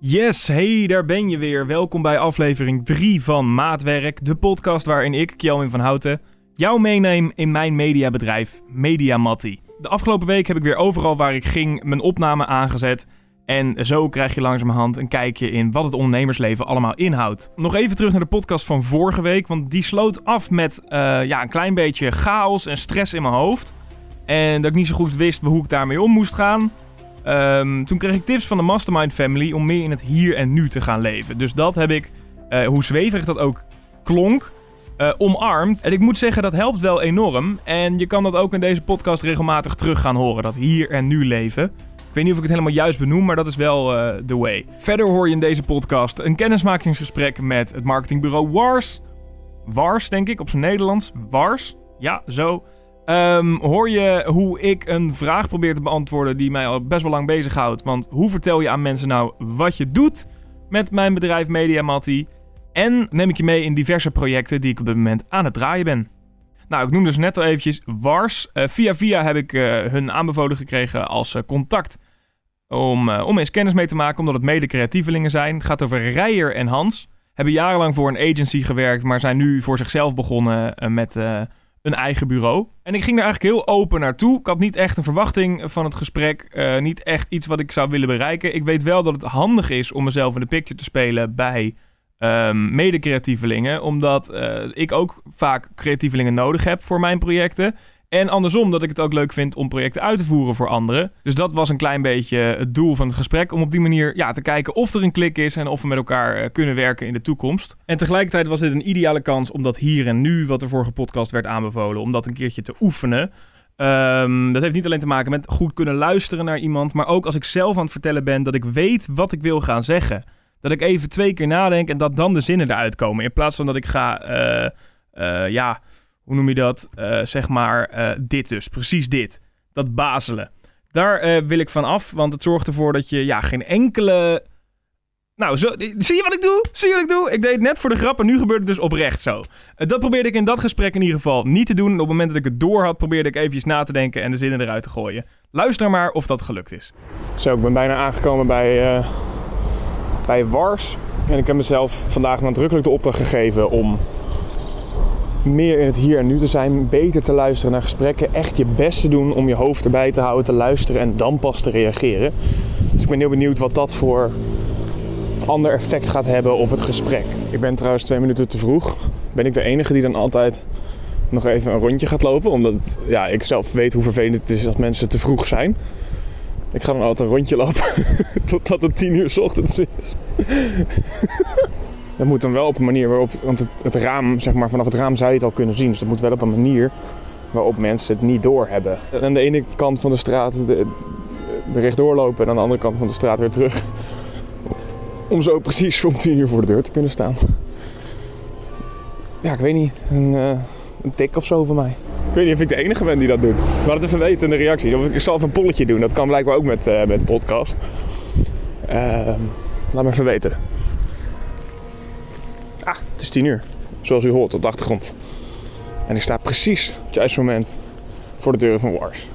Yes, hey, daar ben je weer. Welkom bij aflevering 3 van Maatwerk, de podcast waarin ik, Kjelwin van Houten, jou meeneem in mijn mediabedrijf Mediamatti. De afgelopen week heb ik weer overal waar ik ging mijn opname aangezet. En zo krijg je langzamerhand een kijkje in wat het ondernemersleven allemaal inhoudt. Nog even terug naar de podcast van vorige week, want die sloot af met uh, ja, een klein beetje chaos en stress in mijn hoofd. En dat ik niet zo goed wist hoe ik daarmee om moest gaan. Um, toen kreeg ik tips van de Mastermind Family om meer in het hier en nu te gaan leven. Dus dat heb ik, uh, hoe zweverig dat ook klonk, uh, omarmd. En ik moet zeggen, dat helpt wel enorm. En je kan dat ook in deze podcast regelmatig terug gaan horen, dat hier en nu leven. Ik weet niet of ik het helemaal juist benoem, maar dat is wel de uh, way. Verder hoor je in deze podcast een kennismakingsgesprek met het marketingbureau Wars. Wars, denk ik, op zijn Nederlands. Wars. Ja, zo. Um, hoor je hoe ik een vraag probeer te beantwoorden die mij al best wel lang bezighoudt. Want hoe vertel je aan mensen nou wat je doet met mijn bedrijf Mediamatti? En neem ik je mee in diverse projecten die ik op dit moment aan het draaien ben. Nou, ik noemde dus net al eventjes Wars. Uh, via via heb ik uh, hun aanbevolen gekregen als uh, contact om, om eens kennis mee te maken, omdat het mede creatievelingen zijn. Het gaat over Rijer en Hans. Hebben jarenlang voor een agency gewerkt, maar zijn nu voor zichzelf begonnen met een eigen bureau. En ik ging er eigenlijk heel open naartoe. Ik had niet echt een verwachting van het gesprek. Uh, niet echt iets wat ik zou willen bereiken. Ik weet wel dat het handig is om mezelf in de picture te spelen bij um, mede-creatievelingen. Omdat uh, ik ook vaak creatievelingen nodig heb voor mijn projecten. En andersom, dat ik het ook leuk vind om projecten uit te voeren voor anderen. Dus dat was een klein beetje het doel van het gesprek. Om op die manier ja, te kijken of er een klik is en of we met elkaar uh, kunnen werken in de toekomst. En tegelijkertijd was dit een ideale kans om dat hier en nu, wat de vorige podcast werd aanbevolen, om dat een keertje te oefenen. Um, dat heeft niet alleen te maken met goed kunnen luisteren naar iemand, maar ook als ik zelf aan het vertellen ben dat ik weet wat ik wil gaan zeggen. Dat ik even twee keer nadenk en dat dan de zinnen eruit komen. In plaats van dat ik ga, uh, uh, ja hoe noem je dat? Uh, zeg maar uh, dit dus, precies dit. Dat bazelen. Daar uh, wil ik van af, want het zorgt ervoor dat je ja, geen enkele... Nou, zie je wat ik doe? Zie je wat ik doe? Ik deed het net voor de grap en nu gebeurt het dus oprecht zo. dat probeerde ik in dat gesprek in ieder geval niet te doen. Op het moment dat ik het door had, probeerde ik eventjes na te denken en de zinnen eruit te gooien. Luister maar of dat gelukt is. Zo, ik ben bijna aangekomen bij, bij Wars. En ik heb mezelf vandaag nadrukkelijk de opdracht gegeven om meer in het hier en nu te zijn, beter te luisteren naar gesprekken, echt je best te doen om je hoofd erbij te houden, te luisteren en dan pas te reageren. Dus ik ben heel benieuwd wat dat voor ander effect gaat hebben op het gesprek. Ik ben trouwens twee minuten te vroeg. Ben ik de enige die dan altijd nog even een rondje gaat lopen? Omdat ja, ik zelf weet hoe vervelend het is als mensen te vroeg zijn. Ik ga dan altijd een rondje lopen totdat het tien uur s ochtends is. Dat moet dan wel op een manier waarop, want het, het, raam, zeg maar, vanaf het raam zou je het al kunnen zien. Dus dat moet wel op een manier waarop mensen het niet doorhebben. En aan de ene kant van de straat de, de rechtdoor lopen en aan de andere kant van de straat weer terug. Om zo precies om tien uur voor de deur te kunnen staan. Ja, ik weet niet. Een, uh, een tik of zo van mij. Ik weet niet of ik de enige ben die dat doet. Laat het even weten in de reacties. Of ik zal even een polletje doen. Dat kan blijkbaar ook met, uh, met de podcast. Uh, laat me even weten. Het is 10 uur. Zoals u hoort op de achtergrond. En ik sta precies op het juiste moment voor de deuren van Wars.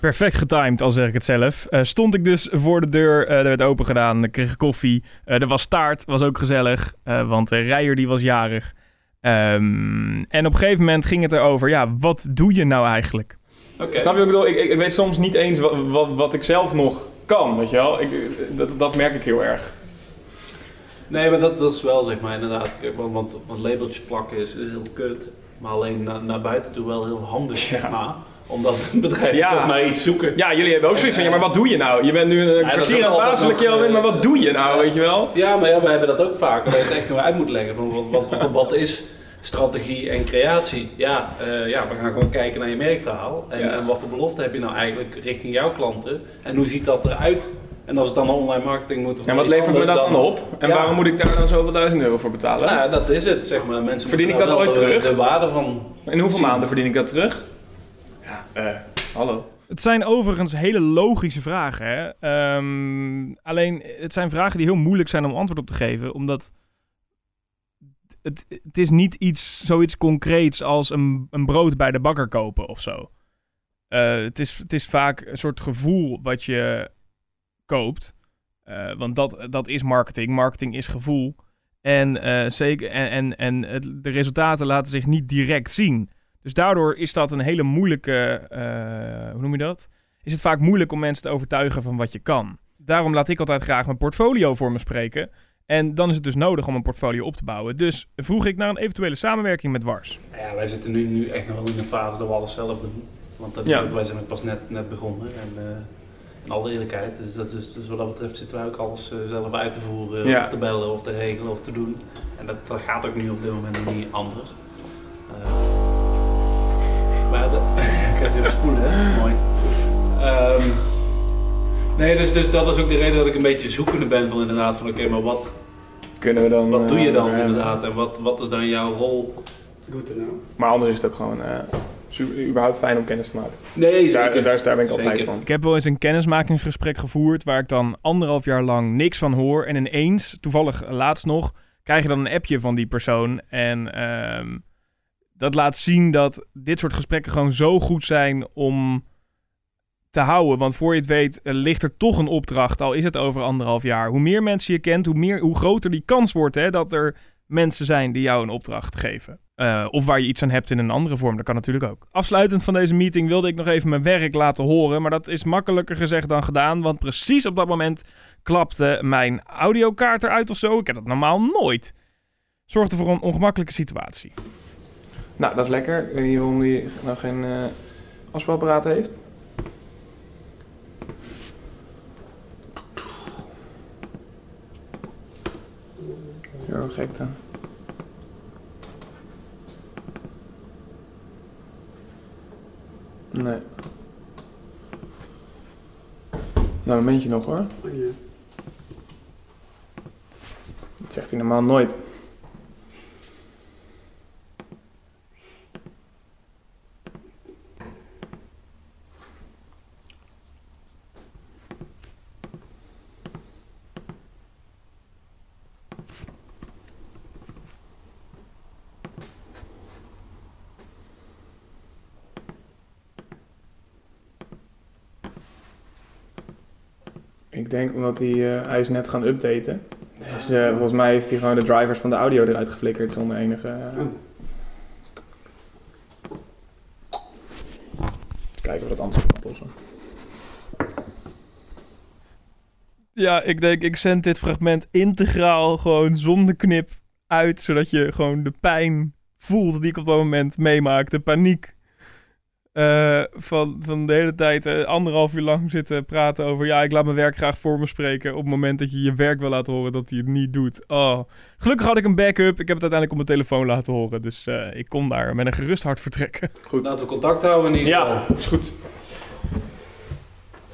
Perfect getimed, al zeg ik het zelf. Uh, stond ik dus voor de deur, uh, er werd open gedaan, ik kreeg koffie. Uh, er was taart, was ook gezellig, want de rijer die was jarig. Um, en op een gegeven moment ging het erover, ja, wat doe je nou eigenlijk? Okay. Snap je wat ik bedoel? Ik, ik, weet soms niet eens wat, wat, wat, ik zelf nog kan, weet je wel? Ik, dat, dat merk ik heel erg. Nee, maar dat, dat is wel zeg maar inderdaad. Want, want, want labeltjes plakken is, is heel kut. Maar alleen naar, naar buiten toe wel heel handig. Ja. Maar, omdat een bedrijf ja. toch naar iets zoeken. Ja, jullie hebben ook zoiets van, ja, maar wat doe je nou? Je bent nu een ja, kwartier aan het bazelen, maar wat doe je nou, weet je wel? Ja, maar ja, we hebben dat ook vaak. Dat je het echt nog uit moet leggen. Van, wat, wat, wat is strategie en creatie? Ja, uh, ja, we gaan gewoon kijken naar je merkverhaal. En, ja. en wat voor belofte heb je nou eigenlijk richting jouw klanten? En hoe ziet dat eruit? En als het dan online marketing moet... En wat levert me dat dan op? En ja. waarom moet ik daar dan zoveel duizend euro voor betalen? Nou, dat is het, zeg maar. Mensen verdien ik dat ooit de, terug? De waarde van... In hoeveel maanden verdien ik dat terug? Ja, eh, hallo. Het zijn overigens hele logische vragen. Hè? Um, alleen, het zijn vragen die heel moeilijk zijn om antwoord op te geven. Omdat het, het is niet iets, zoiets concreets als een, een brood bij de bakker kopen of zo. Uh, het, is, het is vaak een soort gevoel wat je koopt. Eh, want dat, dat is marketing. Marketing is gevoel. En, eh, zeker, en, en, en het- de resultaten laten zich niet direct zien. Dus daardoor is dat een hele moeilijke, eh, hoe noem je dat? Is het vaak moeilijk om mensen te overtuigen van wat je kan. Daarom laat ik altijd graag mijn portfolio voor me spreken. En dan is het dus nodig om een portfolio op te bouwen. Dus vroeg ik naar een eventuele samenwerking met Wars. Nou ja, wij zitten nu, nu echt nog wel in een fase dat we alles zelf doen. Want dat is Ja. ook- wij zijn ook pas net, net begonnen. En, in alle eerlijkheid. Dus, dat is, dus wat dat betreft zitten wij ook alles eh, zelf uit te voeren. Ja. Of te bellen, of te regelen, of te doen. En dat, dat gaat ook nu op dit moment nog niet anders. Eh, maar de, ik ga het even spoelen, hè? Mooi. Ehm, nee, dus, dus dat is ook de reden dat ik een beetje zoekende ben van inderdaad van oké, maar wat, Kunnen we dan... wat doe je dan eh, inderdaad? En wat, wat is dan jouw rol? Goed te know. Maar anders is het ook gewoon eh, su- überhaupt fijn om kennis te maken. Nee, Daar, zeker. daar, daar ben ik altijd Zeker. van. Ik heb wel eens een kennismakingsgesprek gevoerd waar ik dan anderhalf jaar lang niks van hoor. En ineens, toevallig laatst nog, krijg je dan een appje van die persoon. En ehm, dat laat zien dat dit soort gesprekken gewoon zo goed zijn om te houden. Want voor je het weet eh, ligt er toch een opdracht, al is het over anderhalf jaar. Hoe meer mensen je kent, hoe, meer, hoe groter die kans wordt hè, dat er mensen zijn die jou een opdracht geven. Eh, of waar je iets aan hebt in een andere vorm, dat kan natuurlijk ook. Afsluitend van deze meeting wilde ik nog even mijn werk laten horen, maar dat is makkelijker gezegd dan gedaan, want precies op dat moment klapte mijn audiokaart eruit of zo. Ik heb dat normaal nooit. Zorgde voor een ongemakkelijke situatie. Nou, dat is lekker. Ik weet niet waarom hij nou geen afspeelapparaat heeft. Zo gek dan. Nee. Nou, een momentje nog hoor. Oh, ja. Dat zegt hij normaal nooit. Ik denk omdat hij, eh, hij is net gaan updaten. Dus eh, volgens mij heeft hij gewoon de drivers van de audio eruit geflikkerd zonder enige... eh, Oh. Kijken of we dat anders kunnen oplossen. Ja, ik denk, ik zend dit fragment integraal gewoon zonder knip uit, zodat je gewoon de pijn voelt die ik op dat moment meemaak. De paniek eh, van, van de hele tijd eh, anderhalf uur lang zitten praten over... ja, ik laat mijn werk graag voor me spreken... op het moment dat je je werk wil laten horen dat hij het niet doet. Oh. Gelukkig had ik een backup. Ik heb het uiteindelijk op mijn telefoon laten horen. Dus eh, ik kon daar met een gerust hart vertrekken. Laten we contact houden in ieder geval. Ja, is goed.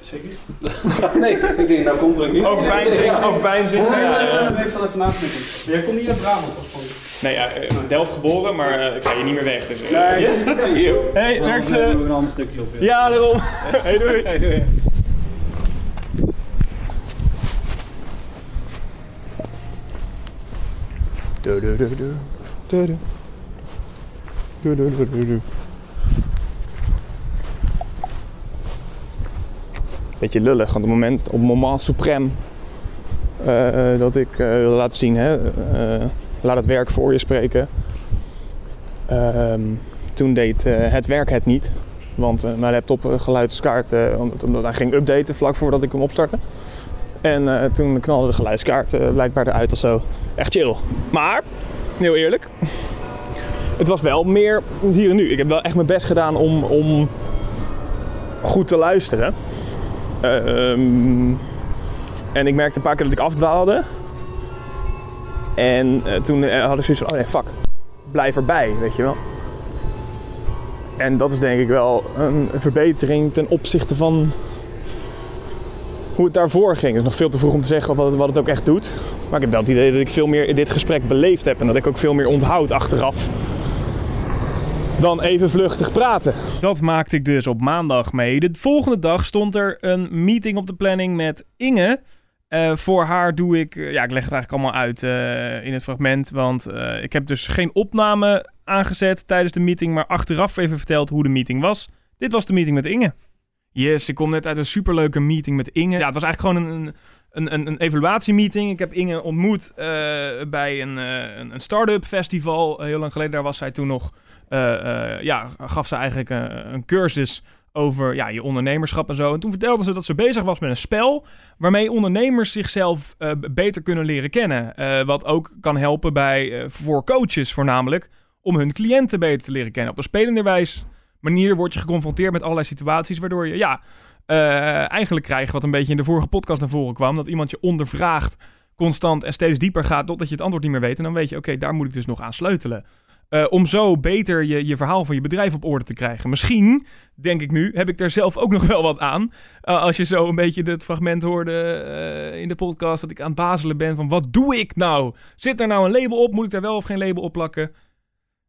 Zeker? nee, ik denk, nou komt er ook niet. Overpijnzing, overpijnzing. Ja, Ja, ik zal even nadenken. Jij komt niet uit Brabant oorspronkelijk. Nee, ja, eh, Delft geboren, maar eh, ik ga hier niet meer weg. Dus, eh, Nee. yes. Hey, werk we ze. een ander stukje op. Ja, daarom. Hey, doei. Hey, doei. Du- du- du- du. Du- du. Du- du- du- du- du. Beetje lullig, want op het moment, op moment suprem eh, dat ik eh wil laten zien, hè, eh, laat het werk voor je spreken. Ehm, toen deed eh, het werk het niet, want eh, mijn laptop eh, geluidskaart, omdat, hij ging updaten vlak voordat ik hem opstartte. En toen knalde de geluidskaart blijkbaar eruit of zo. Echt chill. Maar, heel eerlijk, het was wel meer hier en nu. Ik heb wel echt mijn best gedaan om, om goed te luisteren. Ehm, en ik merkte een paar keer dat ik afdwaalde. En eh, toen eh, had ik zoiets van, oh nee, fuck. Blijf erbij, weet je wel. En dat is denk ik wel een verbetering ten opzichte van hoe het daarvoor ging. Het is nog veel te vroeg om te zeggen wat het, wat het ook echt doet. Maar ik heb wel het idee dat ik veel meer in dit gesprek beleefd heb. En dat ik ook veel meer onthoud achteraf. Dan even vluchtig praten. Dat maakte ik dus op maandag mee. De volgende dag stond er een meeting op de planning met Inge. Eh, voor haar doe ik, eh, ja, ik leg het eigenlijk allemaal uit eh, in het fragment. Want ik heb dus geen opname aangezet tijdens de meeting, maar achteraf even verteld hoe de meeting was. Dit was de meeting met Inge. Yes, ik kom net uit een superleuke meeting met Inge. Ja, het was eigenlijk gewoon een, een, een, een, evaluatiemeeting. Ik heb Inge ontmoet bij een, een, start-up festival. heel lang geleden, daar was zij toen nog. ja, gaf ze eigenlijk een, een cursus over ja, je ondernemerschap en zo. En toen vertelde ze dat ze bezig was met een spel waarmee ondernemers zichzelf eh, beter kunnen leren kennen. Eh, wat ook kan helpen bij, eh, voor coaches voornamelijk, om hun cliënten beter te leren kennen. Op een spelenderwijs manier word je geconfronteerd met allerlei situaties waardoor je ja, eigenlijk krijgt wat een beetje in de vorige podcast naar voren kwam. Dat iemand je ondervraagt constant en steeds dieper gaat totdat je het antwoord niet meer weet. En dan weet je, oké, daar moet ik dus nog aan sleutelen. Eh, om zo beter je, je verhaal van je bedrijf op orde te krijgen. Misschien, denk ik nu, heb ik daar zelf ook nog wel wat aan. Uh, als je zo een beetje het fragment hoorde uh, in de podcast dat ik aan het bazelen ben van wat doe ik nou? Zit er nou een label op? Moet ik daar wel of geen label op plakken?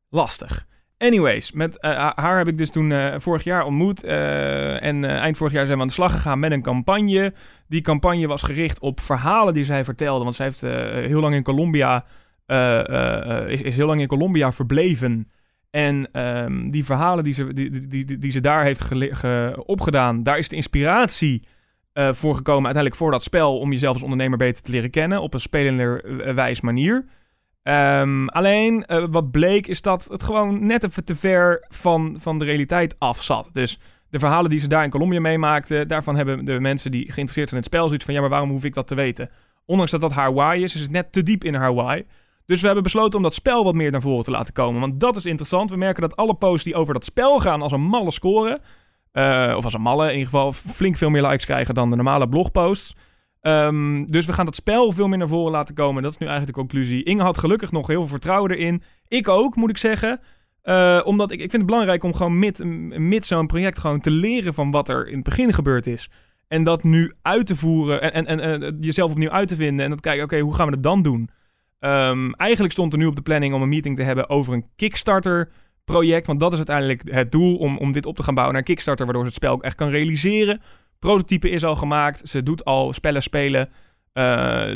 Lastig. Anyways, met haar heb ik dus toen vorig jaar ontmoet. En eind vorig jaar zijn we aan de slag gegaan met een campagne. Die campagne was gericht op verhalen die zij vertelde. Want zij heeft heel lang in Colombia, is, is, heel lang in Colombia verbleven. En um, die verhalen die ze, die, die, die, ze daar heeft ge, opgedaan, daar is de inspiratie voor gekomen uiteindelijk voor dat spel. Om jezelf als ondernemer beter te leren kennen op een spelenderwijs manier. Um, alleen uh, wat bleek is dat het gewoon net even te ver van, van de realiteit af zat. Dus de verhalen die ze daar in Colombia meemaakten, daarvan hebben de mensen die geïnteresseerd zijn in het spel zoiets van ja, maar waarom hoef ik dat te weten? Ondanks dat dat why is, is het net te diep in why. Dus we hebben besloten om dat spel wat meer naar voren te laten komen. Want dat is interessant. We merken dat alle posts die over dat spel gaan als een malle scoren. Uh, of als een malle in ieder geval flink veel meer likes krijgen dan de normale blogposts. Um, dus we gaan dat spel veel meer naar voren laten komen. Dat is nu eigenlijk de conclusie. Inge had gelukkig nog heel veel vertrouwen erin. Ik ook, moet ik zeggen. Uh, omdat ik, ik vind het belangrijk om gewoon met zo'n project gewoon te leren van wat er in het begin gebeurd is. En dat nu uit te voeren en, en, en, en jezelf opnieuw uit te vinden. En dat kijken, oké, hoe gaan we dat dan doen? Um, eigenlijk stond er nu op de planning om een meeting te hebben over een Kickstarter project. Want dat is uiteindelijk het doel om, om dit op te gaan bouwen naar Kickstarter. Waardoor ze het spel echt kan realiseren. Prototype is al gemaakt. Ze doet al spellen spelen. Uh,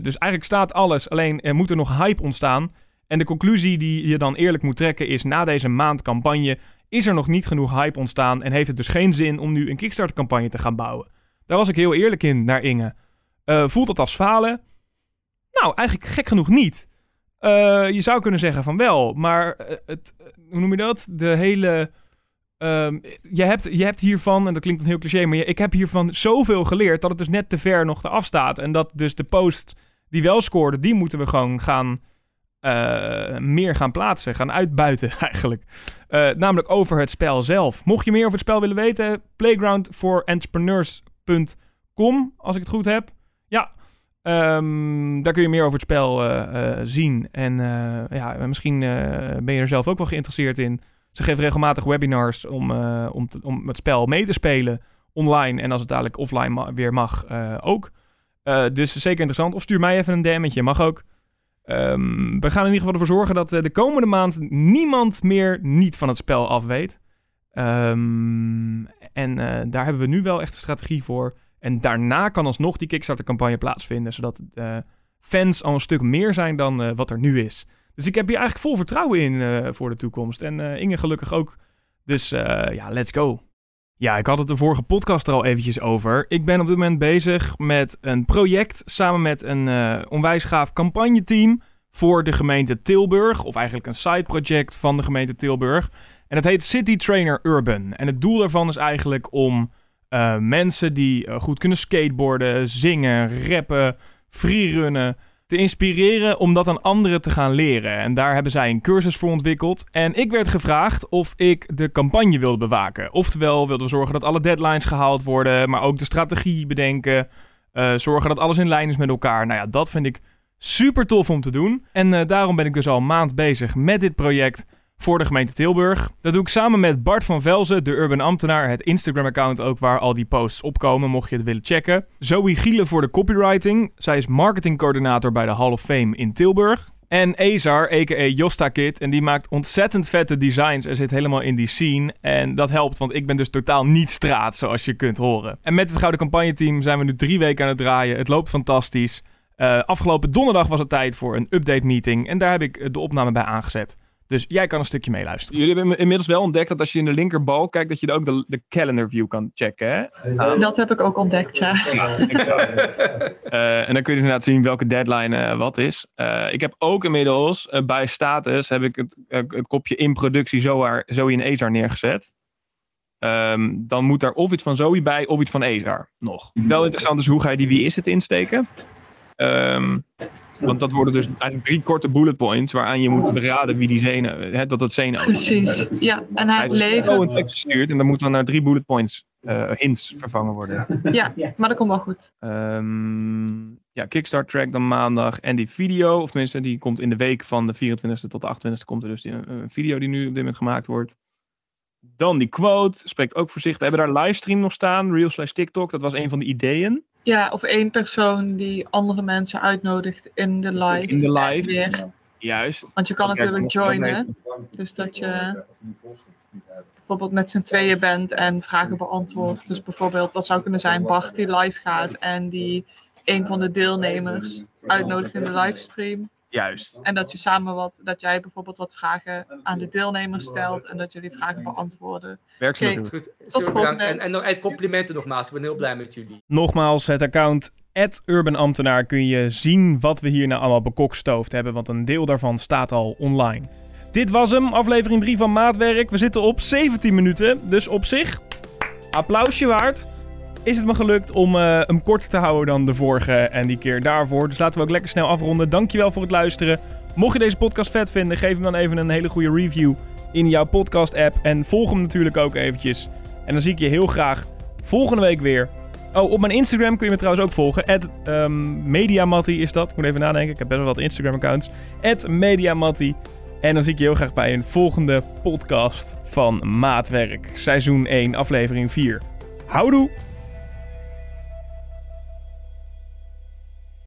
dus eigenlijk staat alles. Alleen er moet er nog hype ontstaan. En de conclusie die je dan eerlijk moet trekken is... na deze maand campagne is er nog niet genoeg hype ontstaan... en heeft het dus geen zin om nu een Kickstarter campagne te gaan bouwen. Daar was ik heel eerlijk in naar Inge. Uh, voelt dat als falen? Nou, eigenlijk gek genoeg niet. Uh, je zou kunnen zeggen van wel, maar het, hoe noem je dat? De hele... Um, je, hebt, je hebt hiervan, en dat klinkt een heel cliché, maar je, ik heb hiervan zoveel geleerd dat het dus net te ver nog eraf staat. En dat dus de post die wel scoorde, die moeten we gewoon gaan meer gaan plaatsen, gaan uitbuiten eigenlijk. Namelijk over het spel zelf. Mocht je meer over het spel willen weten, playgroundforentrepreneurs.com, als ik het goed heb. Ja, um, daar kun je meer over het spel uh, zien. En ja, misschien ben je er zelf ook wel geïnteresseerd in. Ze geeft regelmatig webinars om, om, om het spel mee te spelen online. En als het dadelijk offline weer mag, ook. Dus zeker interessant. Of stuur mij even een DM'tje, mag ook. Um, we gaan in ieder geval ervoor zorgen dat de komende maand niemand meer niet van het spel af weet. Um, en daar hebben we nu wel echt een strategie voor. En daarna kan alsnog die Kickstarter-campagne plaatsvinden. Zodat fans al een stuk meer zijn dan wat er nu is. Dus ik heb hier eigenlijk vol vertrouwen in uh, voor de toekomst. En uh, Inge gelukkig ook. Dus uh, ja, let's go. Ja, ik had het de vorige podcast er al eventjes over. Ik ben op dit moment bezig met een project samen met een onwijs gaaf campagneteam voor de gemeente Tilburg. Of eigenlijk een side project van de gemeente Tilburg. En het heet City Trainer Urban. En het doel daarvan is eigenlijk om mensen die goed kunnen skateboarden, zingen, rappen, freerunnen te inspireren om dat aan anderen te gaan leren. En daar hebben zij een cursus voor ontwikkeld. En ik werd gevraagd of ik de campagne wilde bewaken. Oftewel wilde zorgen dat alle deadlines gehaald worden, maar ook de strategie bedenken. Uh, zorgen dat alles in lijn is met elkaar. Nou ja, dat vind ik super tof om te doen. En daarom ben ik dus al een maand bezig met dit project voor de gemeente Tilburg. Dat doe ik samen met Bart van Velzen, de urban ambtenaar, het Instagram-account ook waar al die posts opkomen, mocht je het willen checken. Zoe Gielen voor de copywriting. Zij is marketingcoördinator bij de Hall of Fame in Tilburg. En Ezar, a.k.a. Josta Kid. En die maakt ontzettend vette designs en zit helemaal in die scene. En dat helpt, want ik ben dus totaal niet straat, zoals je kunt horen. En met het Gouden Campagne Team zijn we nu drie weken aan het draaien. Het loopt fantastisch. Uh, afgelopen donderdag was het tijd voor een update meeting. En daar heb ik de opname bij aangezet. Dus jij kan een stukje meeluisteren. Jullie hebben inmiddels wel ontdekt dat als je in de linkerbal kijkt, dat je ook de, de calendar view kan checken. Hè? Dat heb ik ook ontdekt, ja. Eh, en dan kun je dus inderdaad zien welke deadline eh, wat is. Eh, ik heb ook inmiddels bij status heb ik het, het kopje in productie Zoar, Zoe en Ezar neergezet. Ehm, dan moet daar of iets van Zoe bij of iets van Ezar nog. Wel interessant is hoe ga je die wie is het insteken. Ehm, want dat worden dus eigenlijk drie korte bullet points waaraan je moet beraden wie die zenuw, hè, dat het zenuw is. Precies. Ja, en hij Hij leven. een tekst gestuurd en dan moet dan naar drie bullet points eh, hints vervangen worden. Ja, maar dat komt wel goed. Ehm, ja, Kickstart track dan maandag. En die video, of tenminste, die komt in de week van de 24e tot de 28e. Komt er dus die, een video die nu op dit moment gemaakt wordt. Dan die quote, spreekt ook voor zich. We hebben daar livestream nog staan, Real slash TikTok. Dat was een van de ideeën. Ja, of één persoon die andere mensen uitnodigt in de live. In de live. weer. Juist. Want je kan natuurlijk joinen. Dus dat je bijvoorbeeld met z'n tweeën bent en vragen beantwoordt. Dus bijvoorbeeld, dat zou kunnen zijn Bart die live gaat en die een van de deelnemers uitnodigt in de livestream. Juist. En dat je samen wat, dat jij bijvoorbeeld wat vragen aan de deelnemers stelt en dat jullie vragen beantwoorden. Oké. goed. Tot volgende. En, en, nog- en complimenten nogmaals. Ik ben heel blij met jullie. Nogmaals, het account @urbanambtenaar kun je zien wat we hier nou allemaal bekokstoofd hebben, want een deel daarvan staat al online. Dit was hem, aflevering 3 van Maatwerk. We zitten op 17 minuten, dus op zich applausje waard. Is het me gelukt om eh, hem korter te houden dan de vorige en die keer daarvoor. Dus laten we ook lekker snel afronden. Dankjewel voor het luisteren. Mocht je deze podcast vet vinden, geef hem dan even een hele goede review in jouw podcast app. En volg hem natuurlijk ook eventjes. En dan zie ik je heel graag volgende week weer. Oh, op mijn Instagram kun je me trouwens ook volgen. At, ehm, Mediamatti is dat. Ik moet even nadenken. Ik heb best wel wat Instagram accounts. At Mediamatti. En dan zie ik je heel graag bij een volgende podcast van Maatwerk. Seizoen 1, aflevering 4. Houdoe!